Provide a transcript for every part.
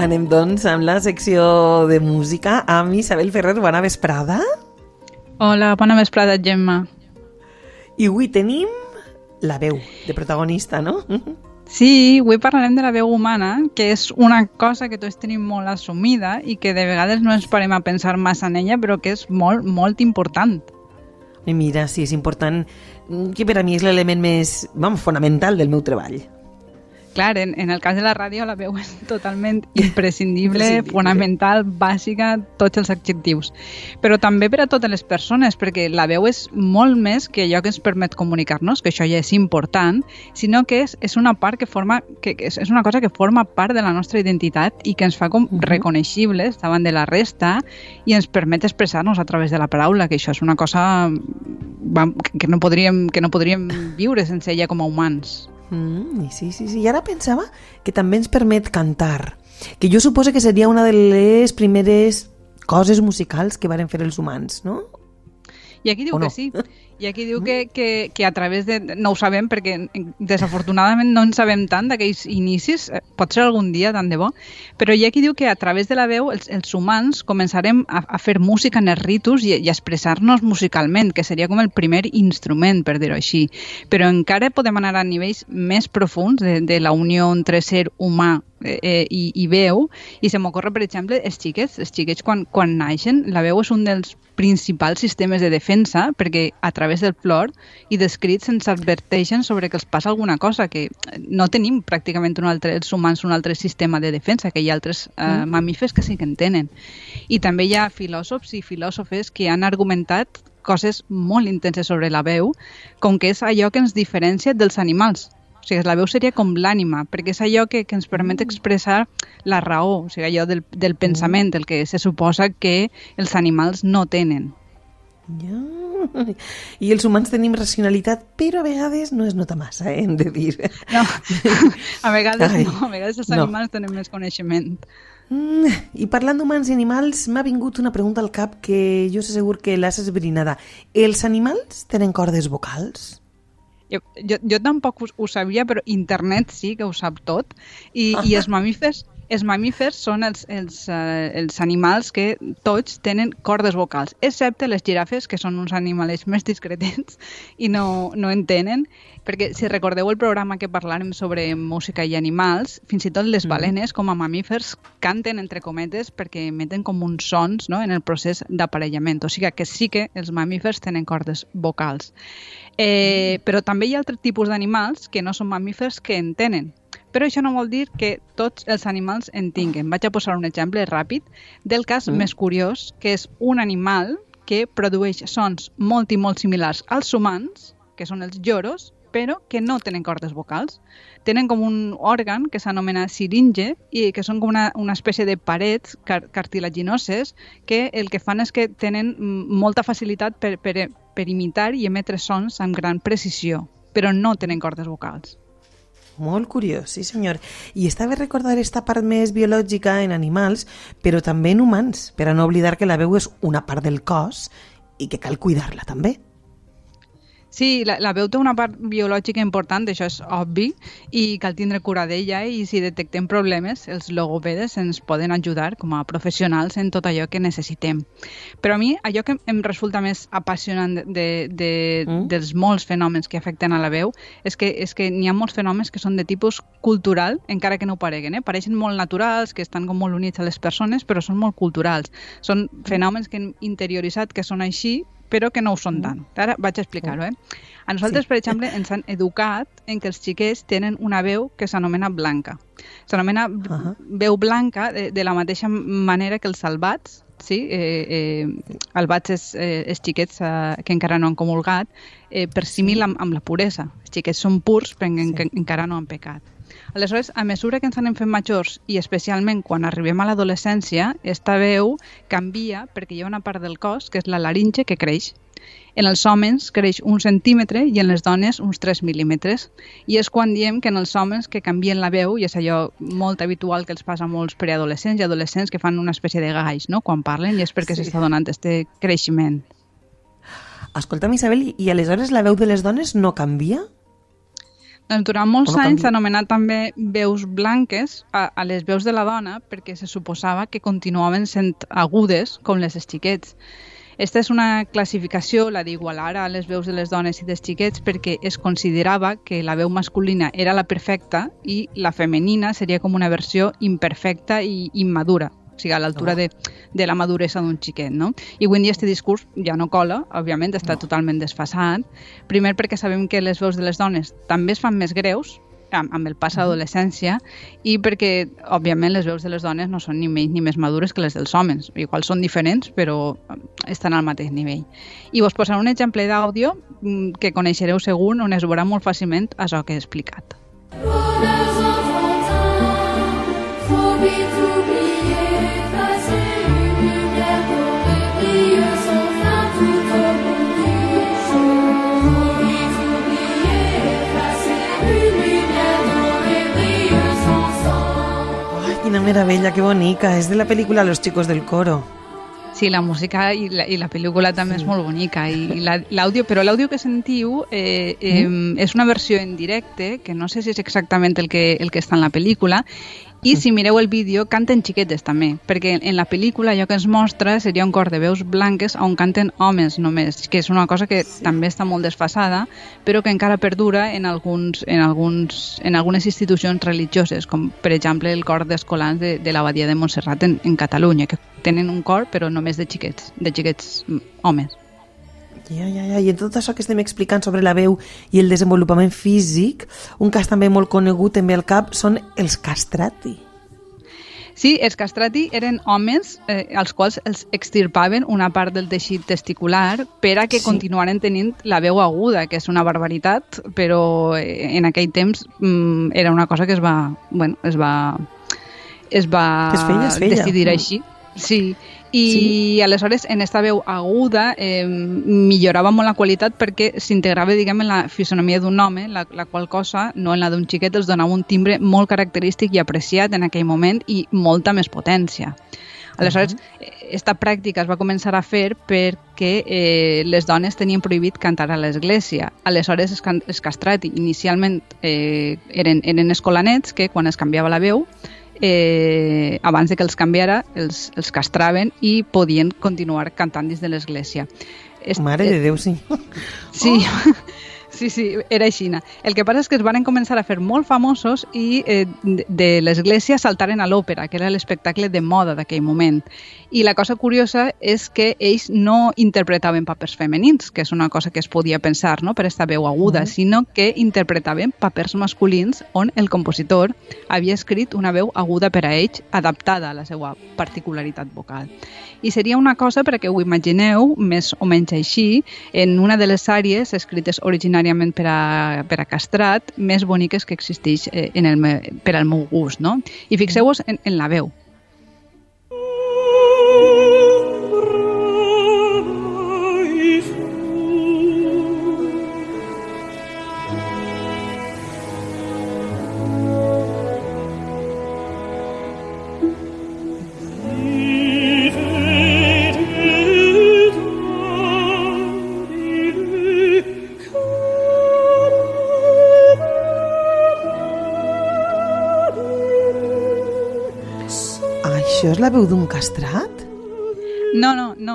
Anem, doncs, amb la secció de música amb Isabel Ferrer. Bona vesprada. Hola, bona vesprada, Gemma. I avui tenim la veu de protagonista, no? Sí, avui parlarem de la veu humana, que és una cosa que tots tenim molt assumida i que de vegades no ens parem a pensar massa en ella, però que és molt, molt important. I mira, sí, és important, que per a mi és l'element més, vam, fonamental del meu treball. Clar, en, en el cas de la ràdio la veu és totalment imprescindible, imprescindible, fonamental, bàsica, tots els adjectius. Però també per a totes les persones, perquè la veu és molt més que allò que ens permet comunicar-nos, que això ja és important, sinó que és, és una part que forma, que, que és, és una cosa que forma part de la nostra identitat i que ens fa com uh -huh. reconeixibles davant de la resta i ens permet expressar-nos a través de la paraula, que això és una cosa que no podríem, que no podríem viure sense ella com a humans. Mm, sí, sí, sí. I ara pensava que també ens permet cantar, que jo suposo que seria una de les primeres coses musicals que varen fer els humans, no? I aquí diu no? que sí. I aquí diu que, que, que a través de... No ho sabem perquè desafortunadament no en sabem tant d'aquells inicis, eh, pot ser algun dia tant de bo, però hi ha qui diu que a través de la veu els, els humans començarem a, a fer música en els ritus i, i a expressar-nos musicalment, que seria com el primer instrument, per dir-ho així. Però encara podem anar a nivells més profuns de, de la unió entre ser humà eh, eh, i, i veu, i se m'ocorre, per exemple, els xiquets. Els xiquets, quan, quan naixen, la veu és un dels principals sistemes de defensa, perquè a través del plor i dels crits ens adverteixen sobre que els passa alguna cosa, que no tenim pràcticament un altre, els humans un altre sistema de defensa, que hi ha altres eh, mm. mamífers que sí que en tenen. I també hi ha filòsofs i filòsofes que han argumentat coses molt intenses sobre la veu, com que és allò que ens diferencia dels animals. O sigui, la veu seria com l'ànima, perquè és allò que, que ens permet mm. expressar la raó, o sigui, allò del, del pensament, el que se suposa que els animals no tenen. Ja. I els humans tenim racionalitat, però a vegades no es nota massa, eh, hem de dir. No, a vegades Ai, no, a vegades els animals no. tenen més coneixement. Mm, I parlant d'humans i animals, m'ha vingut una pregunta al cap que jo sé segur que l'has esbrinada. Els animals tenen cordes vocals? Jo, jo, jo tampoc ho, ho sabia, però internet sí que ho sap tot. I, i els mamífers els mamífers són els, els, uh, els animals que tots tenen cordes vocals, excepte les girafes, que són uns animals més discretets i no, no en tenen, perquè si recordeu el programa que parlàrem sobre música i animals, fins i tot les mm. balenes, com a mamífers, canten entre cometes perquè emeten com uns sons no? en el procés d'aparellament. O sigui que sí que els mamífers tenen cordes vocals. Eh, mm. però també hi ha altres tipus d'animals que no són mamífers que en tenen. Però això no vol dir que tots els animals en tinguin. Vaig a posar un exemple ràpid del cas mm. més curiós, que és un animal que produeix sons molt i molt similars als humans, que són els lloros, però que no tenen cordes vocals. Tenen com un òrgan que s'anomena siringe i que són com una, una espècie de parets car cartilaginoses que el que fan és que tenen molta facilitat per, per, per imitar i emetre sons amb gran precisió, però no tenen cordes vocals. Molt curiós, sí senyor. I està bé recordar aquesta part més biològica en animals, però també en humans, per a no oblidar que la veu és una part del cos i que cal cuidar-la també. Sí, la, la veu té una part biològica important, això és obvi, i cal tindre cura d'ella i si detectem problemes, els logopedes ens poden ajudar com a professionals en tot allò que necessitem. Però a mi, allò que em resulta més apassionant de, de, mm? dels molts fenòmens que afecten a la veu és que és que n'hi ha molts fenòmens que són de tipus cultural, encara que no ho pareguen. Eh? Pareixen molt naturals, que estan com molt units a les persones, però són molt culturals. Són fenòmens que hem interioritzat que són així, però que no ho són mm. tant. Ara vaig a explicar-ho. Eh? A nosaltres, sí. per exemple, ens han educat en que els xiquets tenen una veu que s'anomena blanca. S'anomena uh -huh. veu blanca de, de la mateixa manera que els salvats, sí? eh, eh, albats és eh, els xiquets eh, que encara no han comulgat, eh, per símil amb, amb la puresa. Els xiquets són purs però sí. que encara no han pecat. Aleshores, a mesura que ens anem fent majors i especialment quan arribem a l'adolescència, esta veu canvia perquè hi ha una part del cos, que és la laringe, que creix. En els homes creix un centímetre i en les dones uns 3 mil·límetres. I és quan diem que en els homes que canvien la veu, i és allò molt habitual que els passa a molts preadolescents i adolescents que fan una espècie de galls no? quan parlen, i és perquè s'està sí. donant aquest creixement. Escolta'm, Isabel, i aleshores la veu de les dones no canvia? Durant molts Bueno, anys anomenat també veus blanques a, a les veus de la dona perquè se suposava que continuaven sent agudes com les dels xiquets. Esta és una classificació, la d'igualar a les veus de les dones i dels xiquets, perquè es considerava que la veu masculina era la perfecta i la femenina seria com una versió imperfecta i immadura, sigui, a l'altura Oh. de, de la maduresa d'un xiquet, no? I avui en dia este discurs ja no cola, òbviament, està totalment desfasat. Primer perquè sabem que les veus de les dones també es fan més greus, amb, amb el pas a l'adolescència i perquè, òbviament, les veus de les dones no són ni menys ni més madures que les dels homes. Igual són diferents, però eh, estan al mateix nivell. I vos posaré un exemple d'àudio mm, que coneixereu segur, on es veurà molt fàcilment això que he explicat. Bonheurs quina meravella, que bonica. És de la pel·lícula Los chicos del coro. Sí, la música i la, i la pel·lícula també és molt bonica i, i la- l'àudio, però l'àudio que sentiu eh, eh, és una versió en directe que no sé si és exactament el que, el que està en la pel·lícula i si mireu el vídeo canten xiquetes també, perquè en la pel·lícula allò que ens mostra seria un cor de veus blanques on canten homes només, que és una cosa que també està molt desfasada, però que encara perdura en, alguns, en, alguns, en algunes institucions religioses, com per exemple el cor d'escolans de, de l'abadia de Montserrat en, en Catalunya, que tenen un cor però només de xiquets, de xiquets mm, homes. Ja, ja, ja. I en tot això que estem explicant sobre la veu i el desenvolupament físic, un cas també molt conegut també al cap són els castrati. Sí, els castrati eren homes eh, als quals els extirpaven una part del teixit testicular per a que Sí. continuaren tenint la veu aguda, que és una barbaritat, però eh, en aquell temps mm, era una cosa que es va, bueno, es va, es va es feia, es feia. decidir així. Sí, i Sí. aleshores en esta veu aguda eh, millorava molt la qualitat perquè s'integrava diguem en la fisonomia d'un home, la, la qual cosa no en la d'un xiquet els donava un timbre molt característic i apreciat en aquell moment i molta més potència. Aleshores, eh, esta pràctica es va començar a fer perquè eh, les dones tenien prohibit cantar a l'església. Aleshores, els, can- els castrati inicialment eh, eren, eren escolanets que quan es canviava la veu eh, abans de que els canviara, els, els castraven i podien continuar cantant dins de l'església. Est- Mare de Déu, sí. Sí, sí, sí, era així. El que passa és que es van començar a fer molt famosos i eh, de l'església saltaren a l'òpera, que era l'espectacle de moda d'aquell moment. I la cosa curiosa és que ells no interpretaven papers femenins, que és una cosa que es podia pensar no? per esta veu aguda, sinó que interpretaven papers masculins on el compositor havia escrit una veu aguda per a ells, adaptada a la seva particularitat vocal. I seria una cosa, perquè ho imagineu, més o menys així, en una de les àrees escrites originàriament per a, per a castrat, més boniques que existeix eh, en el, per al meu gust, no? I fixeu-vos en, en la veu. Això és la veu d'un castrat? No, no, no.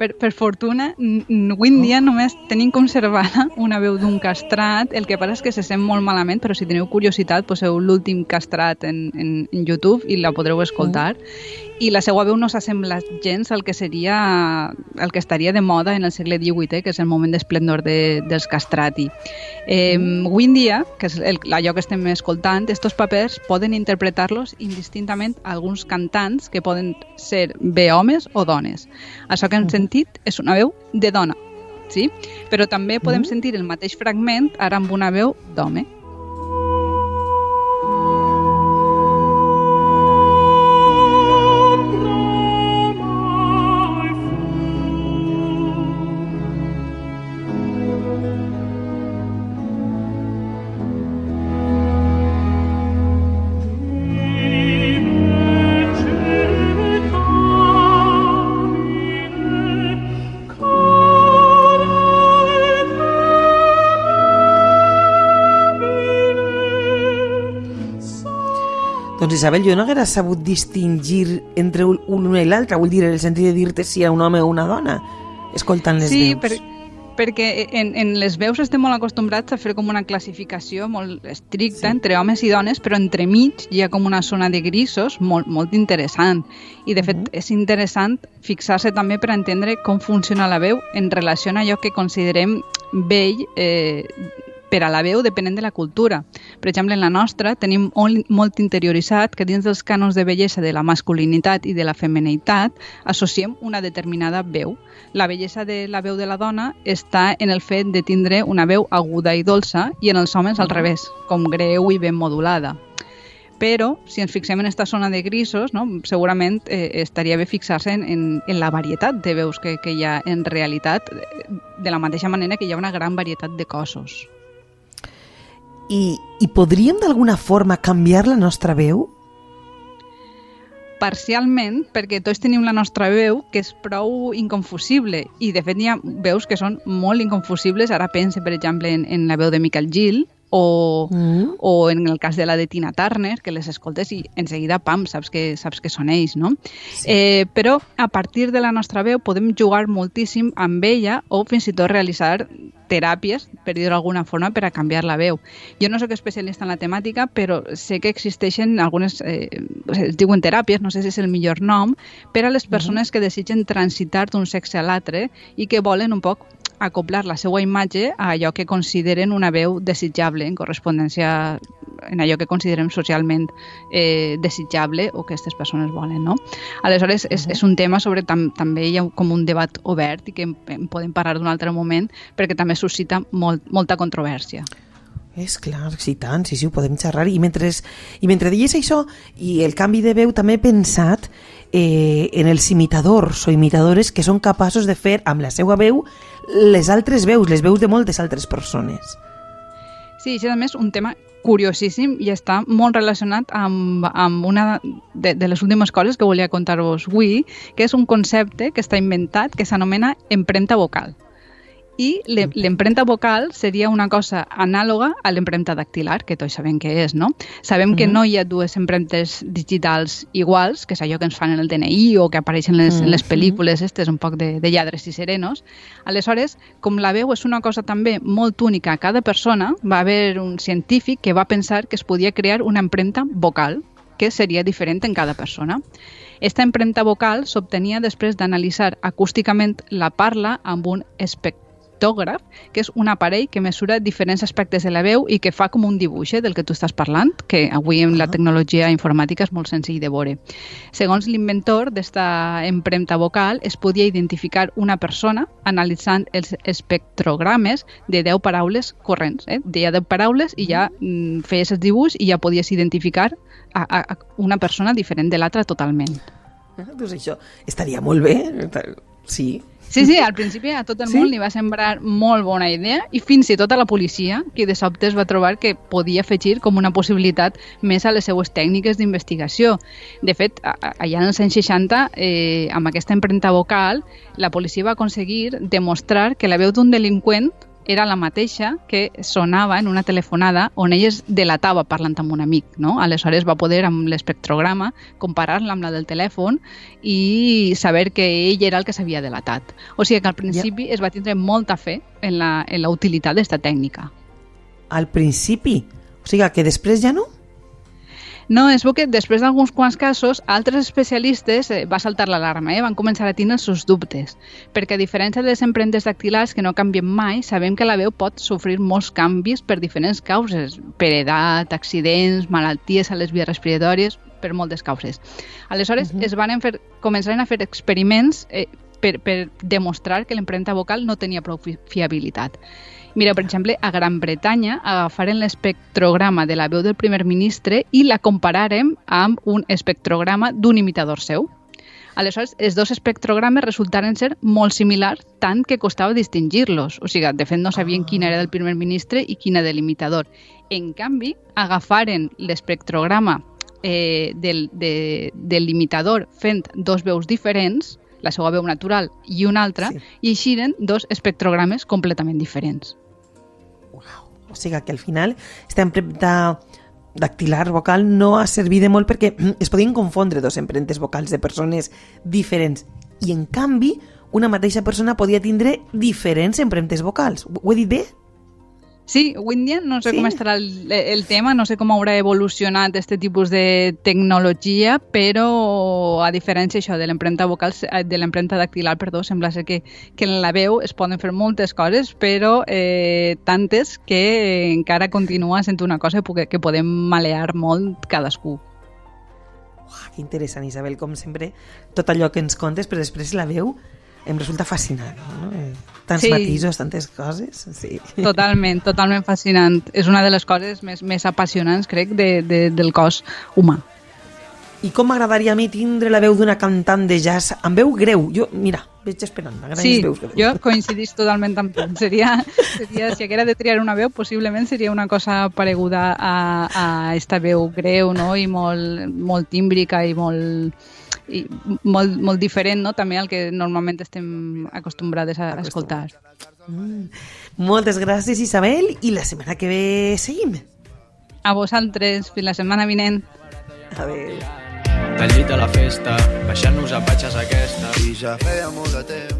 Per, per fortuna, avui en dia només tenim conservada una veu d'un castrat. El que passa és que se sent molt malament, però si teniu curiositat, poseu l'últim castrat en, en, en YouTube i la podreu escoltar. I la seva veu no s'assembla gens al que seria el que estaria de moda en el segle XVIII, que és el moment d'esplendor de, dels castrati. Eh, avui en dia, que és el, allò que estem escoltant, estos papers poden interpretar-los indistintament alguns cantants que poden ser bé homes o dones. Això que hem sentit és una veu de dona, sí? però també podem sentir el mateix fragment ara amb una veu d'home. Isabel, jo no haguera sabut distingir entre un- una i l'altra, vull dir, en el sentit de dir-te si era un home o una dona, escoltant les Sí, veus. per, perquè en, en les veus estem molt acostumbrats a fer com una classificació molt estricta Sí. entre homes i dones, però entremig hi ha com una zona de grisos molt, molt interessant. I, de fet, Mhm. és interessant fixar-se també per entendre com funciona la veu en relació a allò que considerem vell eh, per a la veu depenent de la cultura. Per exemple, en la nostra tenim molt, interioritzat que dins dels cànons de bellesa de la masculinitat i de la feminitat associem una determinada veu. La bellesa de la veu de la dona està en el fet de tindre una veu aguda i dolça i en els homes al revés, com greu i ben modulada. Però, si ens fixem en aquesta zona de grisos, no, segurament eh, estaria bé fixar-se en, en, en la varietat de veus que, que hi ha en realitat, eh, de la mateixa manera que hi ha una gran varietat de cossos. I, I podríem d'alguna forma canviar la nostra veu? parcialment perquè tots tenim la nostra veu que és prou inconfusible i de fet hi ha veus que són molt inconfusibles ara pense per exemple en, en la veu de Michael Gill o, Mm. o en el cas de la de Tina Turner, que les escoltes i enseguida, pam, saps que, saps que són ells, no? Sí. Eh, però a partir de la nostra veu podem jugar moltíssim amb ella o fins i tot realitzar teràpies, per dir-ho d'alguna forma, per a canviar la veu. Jo no sóc especialista en la temàtica, però sé que existeixen algunes, eh, es diuen teràpies, no sé si és el millor nom, per a les persones que desitgen transitar d'un sexe a l'altre i que volen un poc acoplar la seva imatge a allò que consideren una veu desitjable en correspondència en allò que considerem socialment eh, desitjable o que aquestes persones volen, no? Aleshores, és, és un tema sobre tam també hi ha com un debat obert i que en, en podem parlar d'un altre moment perquè també suscita molt, molta controvèrsia. És clar, sí, tant, sí, sí, ho podem xerrar. I mentre, i mentre deies això, i el canvi de veu, també he pensat eh, en els imitadors o imitadores que són capaços de fer amb la seva veu les altres veus, les veus de moltes altres persones. Sí, això també és un tema curiosíssim i està molt relacionat amb, amb una de, de les últimes coses que volia contar-vos avui, que és un concepte que està inventat que s'anomena empremta vocal. I l'e- l'empremta vocal seria una cosa anàloga a l'empremta dactilar, que tots sabem què és, no? Sabem que Mhm. no hi ha dues empremtes digitals iguals, que és allò que ens fan en el DNI o que apareixen en les, en les pel·lícules, estes un poc de, de lladres i serenos. Aleshores, com la veu és una cosa també molt única a cada persona, va haver un científic que va pensar que es podia crear una empremta vocal, que seria diferent en cada persona. Esta empremta vocal s'obtenia després d'analitzar acústicament la parla amb un espectrògraf, que és un aparell que mesura diferents aspectes de la veu i que fa com un dibuix eh, del que tu estàs parlant, que avui en la Ah. tecnologia informàtica és molt senzill de veure. Segons l'inventor d'esta empremta vocal, es podia identificar una persona analitzant els espectrogrames de 10 paraules corrents. Eh? Deia 10 paraules i ja mm, feies el dibuix i ja podies identificar a, a, a una persona diferent de l'altra totalment. Ah, Doncs això estaria molt bé. Sí. Sí, sí, al principi a tot el Sí? món li va sembrar molt bona idea i fins i tot a la policia, que de sobte es va trobar que podia afegir com una possibilitat més a les seues tècniques d'investigació. De fet, allà en els anys 60, eh, amb aquesta empremta vocal, la policia va aconseguir demostrar que la veu d'un delinqüent era la mateixa que sonava en una telefonada on ell es delatava parlant amb un amic. No? Aleshores va poder, amb l'espectrograma, comparar-la amb la del telèfon i saber que ell era el que s'havia delatat. O sigui que al principi es va tindre molta fe en la, en la utilitat d'esta tècnica. Al principi. O sigui que després ja no? No, es veu que després d'alguns quants casos, altres especialistes eh, va saltar l'alarma, eh? van començar a tenir els seus dubtes, perquè a diferència de les empremtes dactilars que no canvien mai, sabem que la veu pot sofrir molts canvis per diferents causes, per edat, accidents, malalties a les vies respiratòries, per moltes causes. Aleshores, uh -huh. es van fer, començaren a fer experiments eh, per, per demostrar que l'empremta vocal no tenia prou fi fiabilitat. Mira, per exemple, a Gran Bretanya agafaren l'espectrograma de la veu del primer ministre i la comparàrem amb un espectrograma d'un imitador seu. Aleshores, els dos espectrogrames resultaren ser molt similars, tant que costava distingir-los. O sigui, de fet, no sabien quina era del primer ministre i quina de l'imitador. En canvi, agafaren l'espectrograma eh, del, de, de l'imitador fent dos veus diferents, la seva veu natural i una altra, Sí. i eixiren dos espectrogrames completament diferents. O sigui que al final esta empremta dactilar vocal no ha servit de molt perquè es podien confondre dos empremtes vocals de persones diferents i en canvi una mateixa persona podia tindre diferents empremtes vocals. Ho he dit bé? Sí, avui en dia no sé Sí? com estarà el, el tema, no sé com haurà evolucionat este tipus de tecnologia, però a diferència això de l'empremta vocal, eh, de l'empremta dactilar, perdó, sembla ser que, que en la veu es poden fer moltes coses, però eh, tantes que encara continua sent una cosa que, que podem malear molt cadascú. Uah, que interessant, Isabel, com sempre, tot allò que ens contes, però després la veu em resulta fascinant, no? Eh, Tants Sí. matisos, tantes coses, sí. Totalment, totalment fascinant. És una de les coses més, més apassionants, crec, de, de, del cos humà. I com m'agradaria a mi tindre la veu d'una cantant de jazz amb veu greu? Jo, mira, veig esperant, m'agraden Sí, les veus greus. jo coincidís totalment amb tu. Seria, seria, si haguera de triar una veu, possiblement seria una cosa pareguda a, a esta veu greu, no?, i molt, molt tímbrica i molt, i molt, molt diferent, no?, també al que normalment estem acostumbrades a, escoltar. Mm. Moltes gràcies, Isabel, i la setmana que ve seguim. A vosaltres, fins la setmana vinent. Adéu. Del llit a la festa, baixant-nos a patxes aquesta. I ja feia molt de temps